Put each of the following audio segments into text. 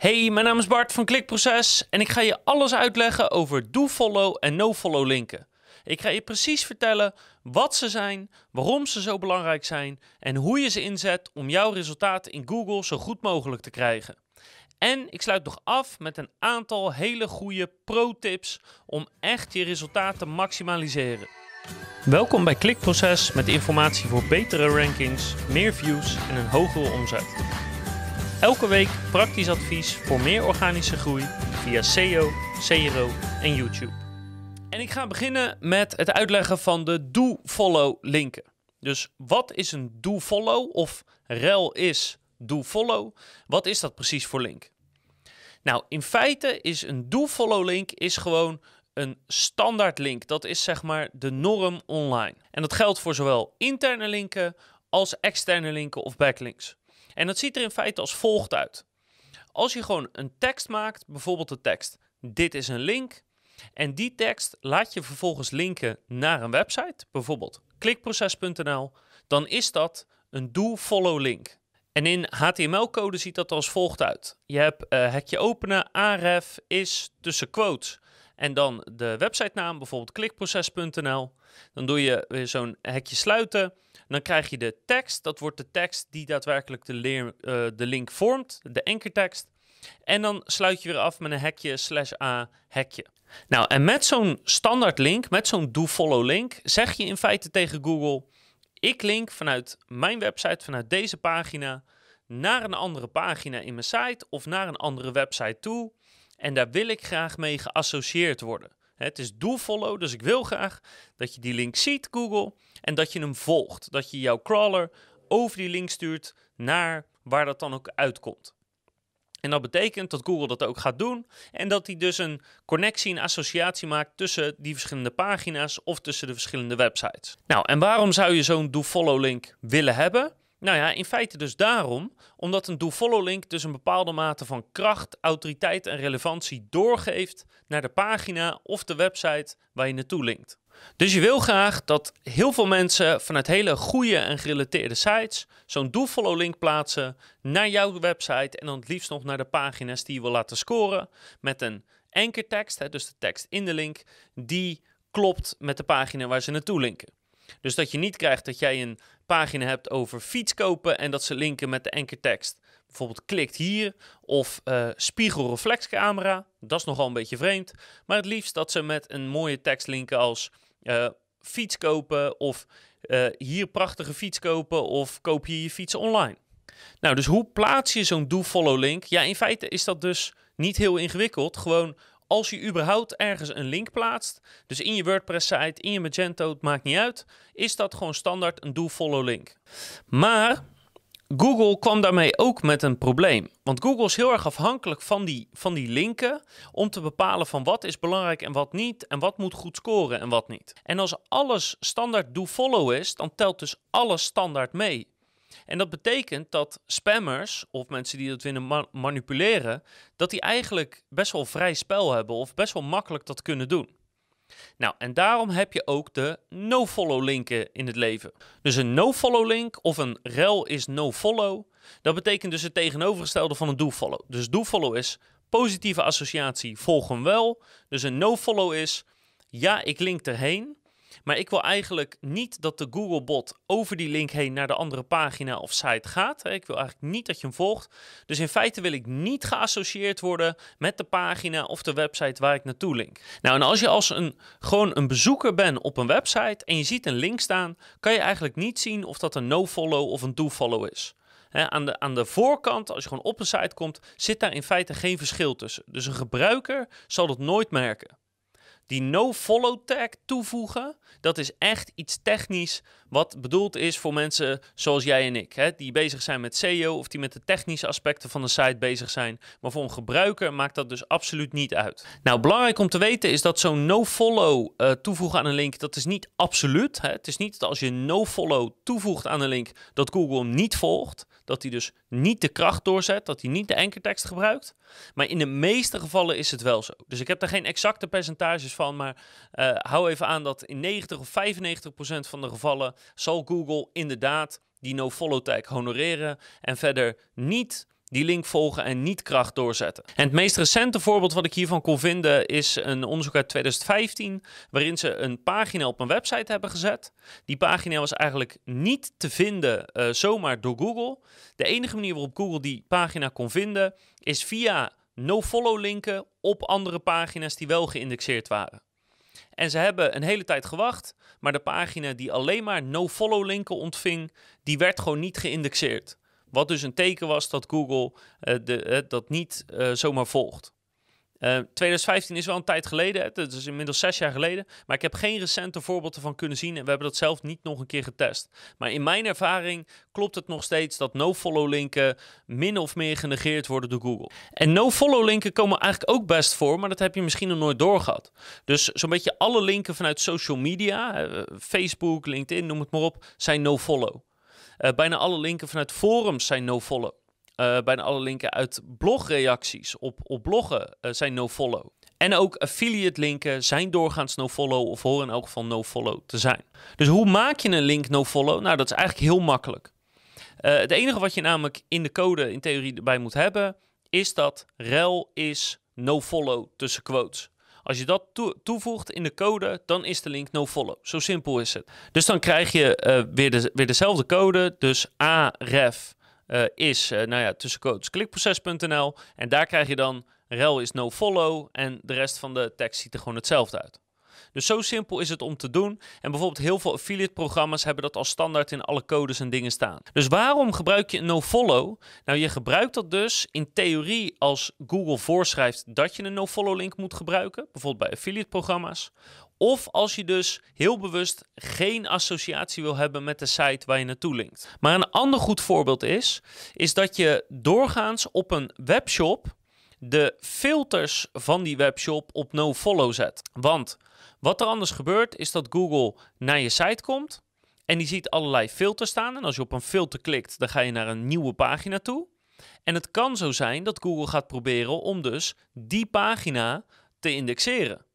Hey, mijn naam is Bart van Klikproces en ik ga je alles uitleggen over do-follow en no-follow linken. Ik ga je precies vertellen wat ze zijn, waarom ze zo belangrijk zijn en hoe je ze inzet om jouw resultaten in Google zo goed mogelijk te krijgen. En ik sluit nog af met een aantal hele goede pro-tips om echt je resultaten te maximaliseren. Welkom bij Klikproces met informatie voor betere rankings, meer views en een hogere omzet. Elke week praktisch advies voor meer organische groei via SEO, CRO en YouTube. En ik ga beginnen met het uitleggen van de do-follow linken. Dus wat is een do-follow of rel is do-follow? Wat is dat precies voor link? Nou, in feite is een do-follow link is gewoon een standaard link. Dat is zeg maar de norm online. En dat geldt voor zowel interne linken als externe linken of backlinks. En dat ziet er in feite als volgt uit. Als je gewoon een tekst maakt, bijvoorbeeld de tekst: dit is een link. En die tekst laat je vervolgens linken naar een website, bijvoorbeeld klikproces.nl, dan is dat een do-follow link. En in HTML-code ziet dat als volgt uit. Je hebt uh, hekje openen, aref is tussen quotes en dan de websitenaam, bijvoorbeeld klikproces.nl. Dan doe je weer zo'n hekje sluiten. Dan krijg je de tekst. Dat wordt de tekst die daadwerkelijk de, uh, de link vormt, de ankertekst. En dan sluit je weer af met een hekje slash a hekje. Nou, en met zo'n standaard link, met zo'n do-follow link, zeg je in feite tegen Google: ik link vanuit mijn website, vanuit deze pagina, naar een andere pagina in mijn site of naar een andere website toe. En daar wil ik graag mee geassocieerd worden. Het is do-follow, dus ik wil graag dat je die link ziet, Google, en dat je hem volgt. Dat je jouw crawler over die link stuurt naar waar dat dan ook uitkomt. En dat betekent dat Google dat ook gaat doen en dat hij dus een connectie, een associatie maakt tussen die verschillende pagina's of tussen de verschillende websites. Nou, en waarom zou je zo'n do-follow link willen hebben? Nou ja, in feite dus daarom, omdat een do-follow link dus een bepaalde mate van kracht, autoriteit en relevantie doorgeeft naar de pagina of de website waar je naartoe linkt. Dus je wil graag dat heel veel mensen vanuit hele goede en gerelateerde sites zo'n do-follow link plaatsen naar jouw website en dan het liefst nog naar de pagina's die je wil laten scoren met een ankertekst, dus de tekst in de link, die klopt met de pagina waar ze naartoe linken. Dus dat je niet krijgt dat jij een pagina hebt over fiets kopen en dat ze linken met de ankertekst. Bijvoorbeeld klikt hier of uh, spiegelreflexcamera. Dat is nogal een beetje vreemd. Maar het liefst dat ze met een mooie tekst linken als uh, fiets kopen of uh, hier prachtige fiets kopen of koop hier je fiets online. Nou, dus hoe plaats je zo'n do-follow link? Ja, in feite is dat dus niet heel ingewikkeld. Gewoon als je überhaupt ergens een link plaatst, dus in je WordPress-site, in je Magento, het maakt niet uit, is dat gewoon standaard een do-follow link. Maar Google kwam daarmee ook met een probleem. Want Google is heel erg afhankelijk van die, van die linken om te bepalen van wat is belangrijk en wat niet. En wat moet goed scoren en wat niet. En als alles standaard do-follow is, dan telt dus alles standaard mee. En dat betekent dat spammers of mensen die dat willen manipuleren, dat die eigenlijk best wel vrij spel hebben of best wel makkelijk dat kunnen doen. Nou, en daarom heb je ook de no-follow linken in het leven. Dus een no-follow link of een rel is no-follow. Dat betekent dus het tegenovergestelde van een do-follow. Dus do-follow is positieve associatie, volg hem wel. Dus een no-follow is, ja, ik link erheen. Maar ik wil eigenlijk niet dat de Googlebot over die link heen naar de andere pagina of site gaat. Ik wil eigenlijk niet dat je hem volgt. Dus in feite wil ik niet geassocieerd worden met de pagina of de website waar ik naartoe link. Nou, en als je als een, gewoon een bezoeker bent op een website en je ziet een link staan, kan je eigenlijk niet zien of dat een no-follow of een do-follow is. aan, de, aan de voorkant, als je gewoon op een site komt, zit daar in feite geen verschil tussen. Dus een gebruiker zal dat nooit merken. Die no-follow tag toevoegen, dat is echt iets technisch wat bedoeld is voor mensen zoals jij en ik. Hè, die bezig zijn met SEO of die met de technische aspecten van de site bezig zijn. Maar voor een gebruiker maakt dat dus absoluut niet uit. Nou, belangrijk om te weten is dat zo'n no-follow uh, toevoegen aan een link, dat is niet absoluut. Hè. Het is niet dat als je no-follow toevoegt aan een link, dat Google hem niet volgt. Dat hij dus niet de kracht doorzet, dat hij niet de ankertekst gebruikt. Maar in de meeste gevallen is het wel zo. Dus ik heb daar geen exacte percentages van, maar uh, hou even aan dat in 90 of 95 procent van de gevallen zal Google inderdaad die no-follow tag honoreren en verder niet die link volgen en niet kracht doorzetten. En het meest recente voorbeeld wat ik hiervan kon vinden is een onderzoek uit 2015, waarin ze een pagina op een website hebben gezet. Die pagina was eigenlijk niet te vinden uh, zomaar door Google. De enige manier waarop Google die pagina kon vinden is via no-follow linken op andere pagina's die wel geïndexeerd waren. En ze hebben een hele tijd gewacht, maar de pagina die alleen maar no-follow linken ontving, die werd gewoon niet geïndexeerd. Wat dus een teken was dat Google uh, de, uh, dat niet uh, zomaar volgt. 2015 is wel een tijd geleden, het is inmiddels zes jaar geleden, maar ik heb geen recente voorbeelden van kunnen zien en we hebben dat zelf niet nog een keer getest. Maar in mijn ervaring klopt het nog steeds dat no-follow linken min of meer genegeerd worden door Google. En no-follow linken komen eigenlijk ook best voor, maar dat heb je misschien nog nooit doorgehad. Dus zo'n beetje alle linken vanuit social media, Facebook, LinkedIn, noem het maar op, zijn no-follow. Uh, bijna alle linken vanuit forums zijn no-follow. Uh, bijna alle linken uit blogreacties op, op bloggen uh, zijn no-follow. En ook affiliate linken zijn doorgaans no-follow of horen in elk geval no-follow te zijn. Dus hoe maak je een link no-follow? Nou, dat is eigenlijk heel makkelijk. Uh, het enige wat je namelijk in de code in theorie erbij moet hebben, is dat rel is no-follow tussen quotes. Als je dat toe toevoegt in de code, dan is de link no-follow. Zo simpel is het. Dus dan krijg je weer, de, weer dezelfde code. Dus aref uh, is, uh, nou ja, tussen klikproces.nl. En daar krijg je dan rel is no-follow. En de rest van de tekst ziet er gewoon hetzelfde uit. Dus zo simpel is het om te doen. En bijvoorbeeld heel veel affiliate programma's hebben dat als standaard in alle codes en dingen staan. Dus waarom gebruik je een no-follow? Nou, je gebruikt dat dus in theorie als Google voorschrijft dat je een no-follow link moet gebruiken. Bijvoorbeeld bij affiliate programma's. Of als je dus heel bewust geen associatie wil hebben met de site waar je naartoe linkt. Maar een ander goed voorbeeld is, is dat je doorgaans op een webshop de filters van die webshop op no-follow zet. Want wat er anders gebeurt, is dat Google naar je site komt en die ziet allerlei filters staan. En als je op een filter klikt, dan ga je naar een nieuwe pagina toe. En het kan zo zijn dat Google gaat proberen om dus die pagina te indexeren.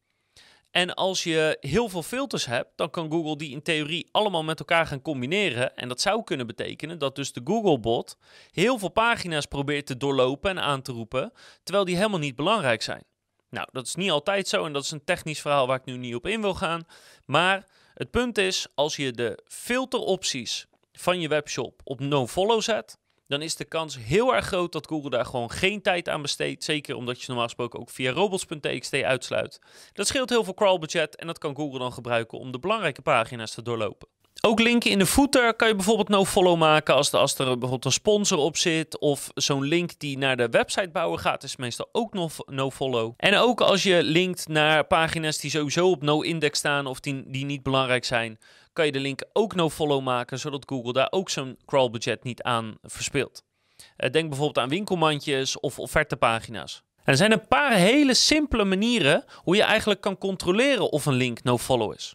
En als je heel veel filters hebt, dan kan Google die in theorie allemaal met elkaar gaan combineren. En dat zou kunnen betekenen dat dus de Googlebot heel veel pagina's probeert te doorlopen en aan te roepen, terwijl die helemaal niet belangrijk zijn. Nou, dat is niet altijd zo en dat is een technisch verhaal waar ik nu niet op in wil gaan. Maar het punt is, als je de filteropties van je webshop op no-follow zet, dan is de kans heel erg groot dat Google daar gewoon geen tijd aan besteedt. Zeker omdat je normaal gesproken ook via robots.txt uitsluit. Dat scheelt heel veel crawlbudget en dat kan Google dan gebruiken om de belangrijke pagina's te doorlopen. Ook linken in de footer kan je bijvoorbeeld no-follow maken als, er bijvoorbeeld een sponsor op zit. Of zo'n link die naar de website bouwen gaat, is meestal ook no-follow. En ook als je linkt naar pagina's die sowieso op no-index staan of die, die niet belangrijk zijn, kan je de link ook no-follow maken, zodat Google daar ook zo'n crawlbudget niet aan verspilt. Uh, denk bijvoorbeeld aan winkelmandjes of offertepagina's. Er zijn een paar hele simpele manieren hoe je eigenlijk kan controleren of een link no-follow is.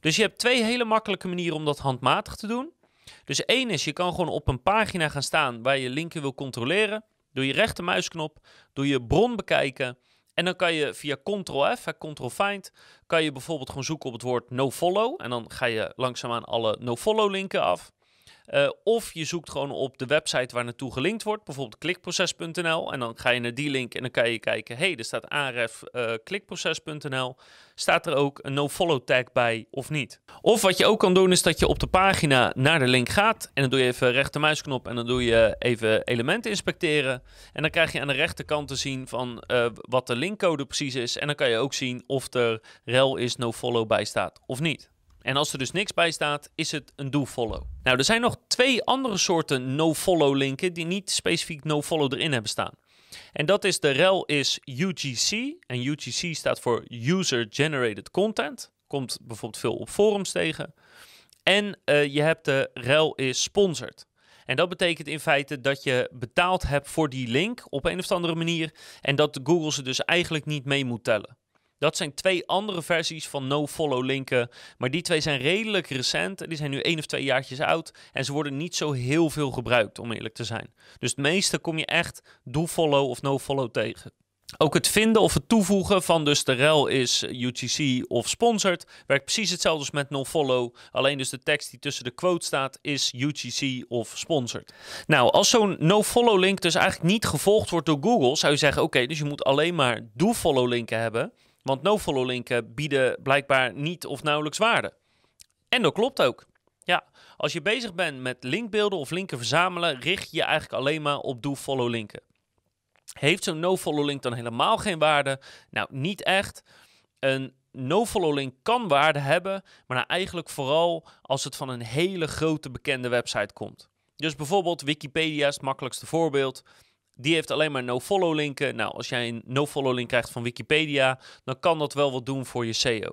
Dus je hebt twee hele makkelijke manieren om dat handmatig te doen. Dus één is, je kan gewoon op een pagina gaan staan waar je linken wil controleren. Doe je rechtermuisknop, doe je bron bekijken. En dan kan je via Ctrl-F, Ctrl-Find, kan je bijvoorbeeld gewoon zoeken op het woord no-follow. En dan ga je langzaamaan alle no-follow linken af. Uh, of je zoekt gewoon op de website waar naartoe gelinkt wordt, bijvoorbeeld klikproces.nl. En dan ga je naar die link en dan kan je kijken, hey, er staat aref uh, klikproces.nl. Staat er ook een no-follow tag bij of niet? Of wat je ook kan doen is dat je op de pagina naar de link gaat. En dan doe je even rechtermuisknop en dan doe je even elementen inspecteren. En dan krijg je aan de rechterkant te zien van uh, wat de linkcode precies is. En dan kan je ook zien of er rel is no-follow bij staat of niet. En als er dus niks bij staat, is het een do-follow. Nou, er zijn nog twee andere soorten no-follow linken die niet specifiek no-follow erin hebben staan. En dat is de rel is UGC. En UGC staat voor User Generated Content. Komt bijvoorbeeld veel op forums tegen. En uh, je hebt de rel is sponsored. En dat betekent in feite dat je betaald hebt voor die link op een of andere manier. En dat Google ze dus eigenlijk niet mee moet tellen. Dat zijn twee andere versies van no-follow linken. Maar die twee zijn redelijk recent. Die zijn nu één of twee jaartjes oud. En ze worden niet zo heel veel gebruikt, om eerlijk te zijn. Dus het meeste kom je echt do-follow of no-follow tegen. Ook het vinden of het toevoegen van dus de rel is UGC of sponsored werkt precies hetzelfde als met nofollow. Alleen dus de tekst die tussen de quote staat is UGC of sponsored. Nou, als zo'n nofollow link dus eigenlijk niet gevolgd wordt door Google, zou je zeggen oké, dus je moet alleen maar do-follow linken hebben. Want nofollow linken bieden blijkbaar niet of nauwelijks waarde. En dat klopt ook. Ja, als je bezig bent met linkbeelden of linken verzamelen, richt je je eigenlijk alleen maar op do-follow linken. Heeft zo'n no-follow link dan helemaal geen waarde? Nou, niet echt. Een no-follow link kan waarde hebben, maar nou eigenlijk vooral als het van een hele grote bekende website komt. Dus bijvoorbeeld Wikipedia is het makkelijkste voorbeeld. Die heeft alleen maar no-follow linken. Nou, als jij een no-follow link krijgt van Wikipedia, dan kan dat wel wat doen voor je SEO.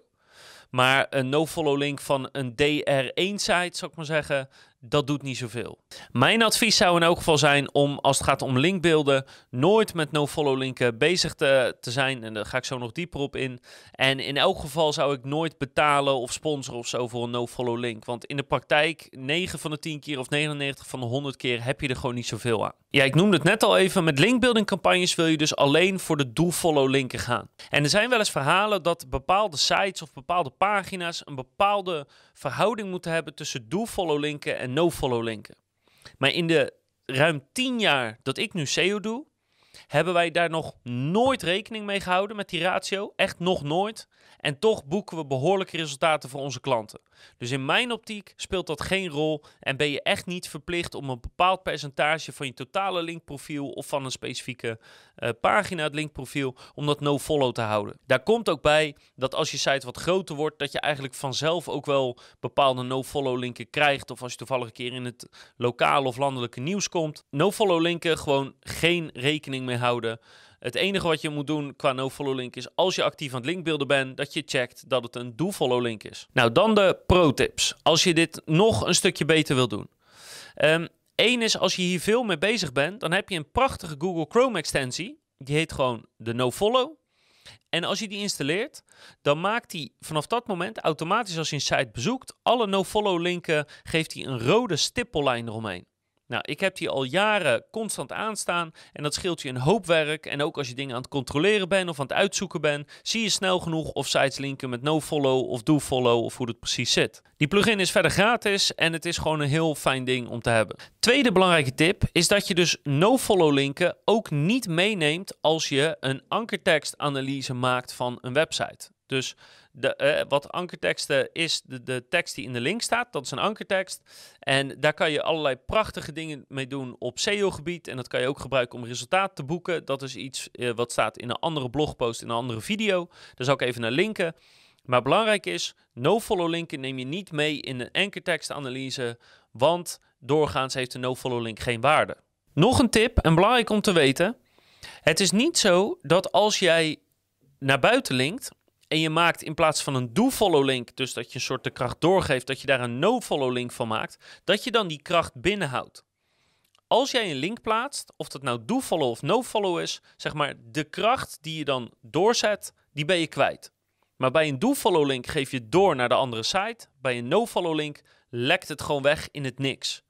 Maar een no-follow link van een DR1-site, zou ik maar zeggen, dat doet niet zoveel. Mijn advies zou in elk geval zijn om, als het gaat om linkbeelden, nooit met no-follow linken bezig te, te zijn. En daar ga ik zo nog dieper op in. En in elk geval zou ik nooit betalen of sponsoren of zo voor een no-follow link. Want in de praktijk, 9 van de 10 keer of 99 van de 100 keer heb je er gewoon niet zoveel aan. Ja, ik noemde het net al even. Met linkbuilding campagnes wil je dus alleen voor de do-follow linken gaan. En er zijn wel eens verhalen dat bepaalde sites of bepaalde pagina's een bepaalde verhouding moeten hebben tussen do-follow linken en no-follow linken. Maar in de ruim 10 jaar dat ik nu SEO doe, hebben wij daar nog nooit rekening mee gehouden met die ratio. Echt nog nooit. En toch boeken we behoorlijke resultaten voor onze klanten. Dus in mijn optiek speelt dat geen rol en ben je echt niet verplicht om een bepaald percentage van je totale linkprofiel of van een specifieke uh, pagina het linkprofiel om dat no-follow te houden. Daar komt ook bij dat als je site wat groter wordt, dat je eigenlijk vanzelf ook wel bepaalde no-follow linken krijgt. Of als je toevallig een keer in het lokale of landelijke nieuws komt. No-follow linken gewoon geen rekening mee houden. Het enige wat je moet doen qua no-follow link is als je actief aan het linkbeelden bent, dat je checkt dat het een do-follow link is. Nou, dan de pro-tips. Als je dit nog een stukje beter wil doen. Ehm, is als je hier veel mee bezig bent, dan heb je een prachtige Google Chrome extensie. Die heet gewoon de no-follow. En als je die installeert, dan maakt hij vanaf dat moment automatisch als je een site bezoekt, alle no-follow linken geeft hij een rode stippellijn eromheen. Nou, ik heb die al jaren constant aanstaan en dat scheelt je een hoop werk. En ook als je dingen aan het controleren bent of aan het uitzoeken bent, zie je snel genoeg of sites linken met no-follow of do-follow of hoe het precies zit. Die plugin is verder gratis en het is gewoon een heel fijn ding om te hebben. Tweede belangrijke tip is dat je dus no-follow linken ook niet meeneemt als je een ankertekstanalyse maakt van een website. Dus de, uh, wat ankerteksten is de, de tekst die in de link staat. Dat is een ankertekst. En daar kan je allerlei prachtige dingen mee doen op SEO-gebied. En dat kan je ook gebruiken om resultaat te boeken. Dat is iets uh, wat staat in een andere blogpost, in een andere video. Daar zal ik even naar linken. Maar belangrijk is, no-follow linken neem je niet mee in een ankertekstanalyse. Want doorgaans heeft een no-follow link geen waarde. Nog een tip, en belangrijk om te weten. Het is niet zo dat als jij naar buiten linkt en je maakt in plaats van een do-follow link, dus dat je een soort de kracht doorgeeft, dat je daar een no-follow link van maakt, dat je dan die kracht binnenhoudt. Als jij een link plaatst, of dat nou do-follow of no-follow is, zeg maar de kracht die je dan doorzet, die ben je kwijt. Maar bij een do-follow link geef je door naar de andere site. Bij een no-follow link lekt het gewoon weg in het niks.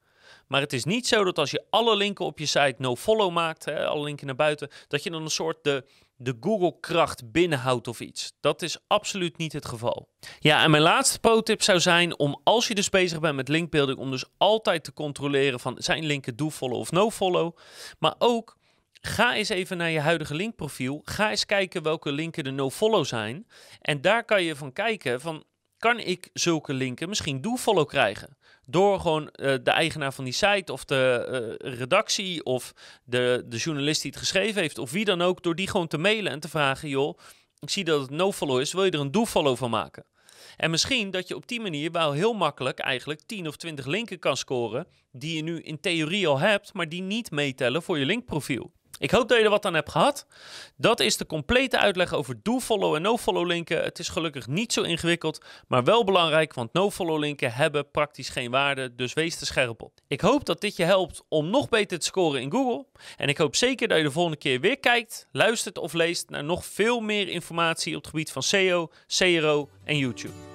Maar het is niet zo dat als je alle linken op je site no-follow maakt, hè, alle linken naar buiten, dat je dan een soort de de Google-kracht binnenhoudt of iets. Dat is absoluut niet het geval. Ja, en mijn laatste pro-tip zou zijn om als je dus bezig bent met linkbuilding, om dus altijd te controleren van zijn linken do-follow of no-follow. Maar ook Ga eens even naar je huidige linkprofiel. Ga eens kijken welke linken de no-follow zijn. En daar kan je van kijken van kan ik zulke linken misschien do-follow krijgen? Door gewoon uh, de eigenaar van die site of de uh, redactie of de, de journalist die het geschreven heeft of wie dan ook, door die gewoon te mailen en te vragen, joh, ik zie dat het no-follow is, wil je er een do-follow van maken? En misschien dat je op die manier wel heel makkelijk eigenlijk 10 of 20 linken kan scoren die je nu in theorie al hebt, maar die niet meetellen voor je linkprofiel. Ik hoop dat je er wat aan hebt gehad. Dat is de complete uitleg over do-follow en no-follow linken. Het is gelukkig niet zo ingewikkeld, maar wel belangrijk, want no-follow linken hebben praktisch geen waarde, dus wees er scherp op. Ik hoop dat dit je helpt om nog beter te scoren in Google. En ik hoop zeker dat je de volgende keer weer kijkt, luistert of leest naar nog veel meer informatie op het gebied van SEO, CRO en YouTube.